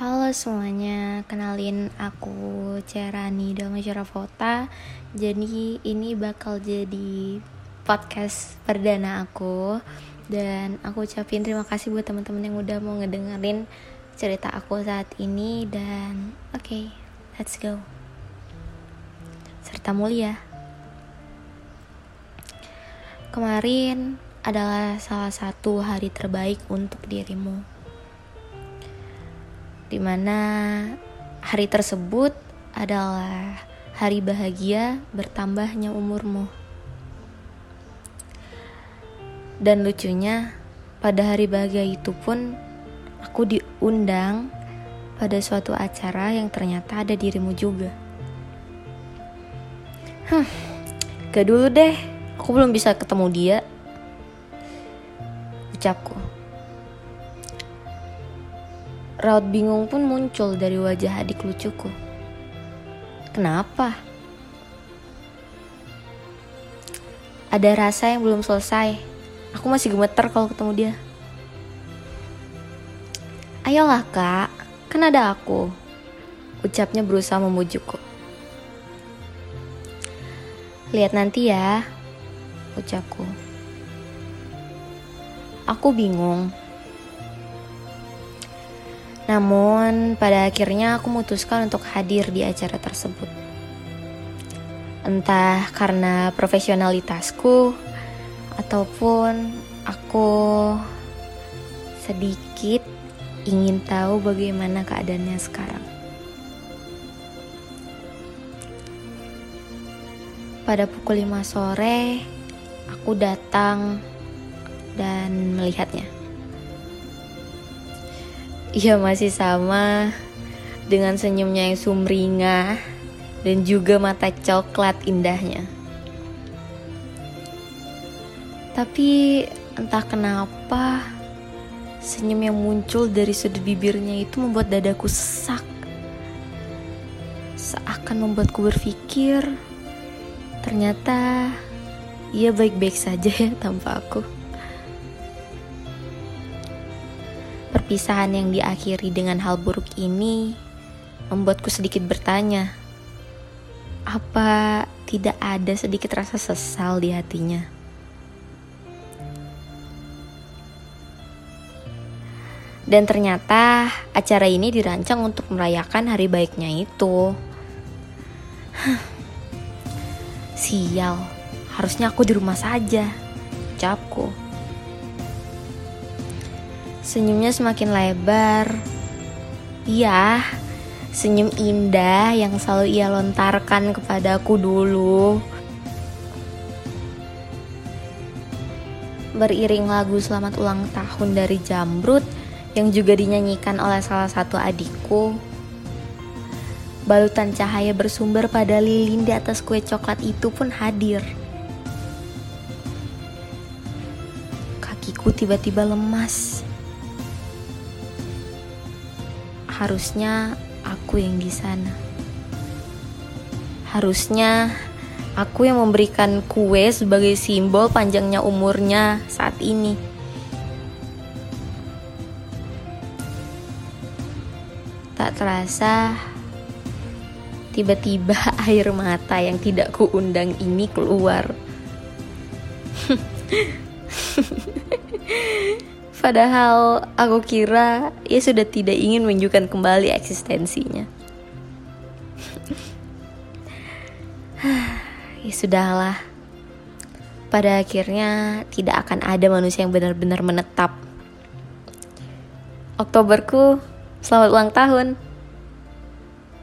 Halo semuanya, kenalin aku Cerani Dalmasyara Fota Jadi ini bakal jadi podcast perdana aku. Dan aku ucapin terima kasih buat teman-teman yang udah mau ngedengerin cerita aku saat ini. Dan oke, okay, let's go. Serta mulia. Kemarin adalah salah satu hari terbaik untuk dirimu di mana hari tersebut adalah hari bahagia bertambahnya umurmu. Dan lucunya, pada hari bahagia itu pun aku diundang pada suatu acara yang ternyata ada dirimu juga. Huh, gak dulu deh, aku belum bisa ketemu dia. Ucapku. Raut bingung pun muncul dari wajah adik lucuku. Kenapa? Ada rasa yang belum selesai. Aku masih gemeter kalau ketemu dia. Ayolah kak, kan ada aku. Ucapnya berusaha memujukku. Lihat nanti ya, ucapku. Aku bingung namun, pada akhirnya aku memutuskan untuk hadir di acara tersebut. Entah karena profesionalitasku ataupun aku sedikit ingin tahu bagaimana keadaannya sekarang. Pada pukul 5 sore, aku datang dan melihatnya. Ia masih sama dengan senyumnya yang sumringah dan juga mata coklat indahnya. Tapi entah kenapa senyum yang muncul dari sudut bibirnya itu membuat dadaku sesak. Seakan membuatku berpikir ternyata ia baik-baik saja ya tanpa aku. Perpisahan yang diakhiri dengan hal buruk ini membuatku sedikit bertanya, apa tidak ada sedikit rasa sesal di hatinya? Dan ternyata acara ini dirancang untuk merayakan hari baiknya itu. Sial, harusnya aku di rumah saja. Ucapku. Senyumnya semakin lebar. Iya, senyum indah yang selalu ia lontarkan kepadaku dulu. Beriring lagu selamat ulang tahun dari Jamrut yang juga dinyanyikan oleh salah satu adikku. Balutan cahaya bersumber pada lilin di atas kue coklat itu pun hadir. Kakiku tiba-tiba lemas harusnya aku yang di sana. Harusnya aku yang memberikan kue sebagai simbol panjangnya umurnya saat ini. Tak terasa, tiba-tiba air mata yang tidak kuundang ini keluar. Padahal aku kira ia sudah tidak ingin menunjukkan kembali eksistensinya. ya sudahlah. Pada akhirnya tidak akan ada manusia yang benar-benar menetap. Oktoberku, selamat ulang tahun.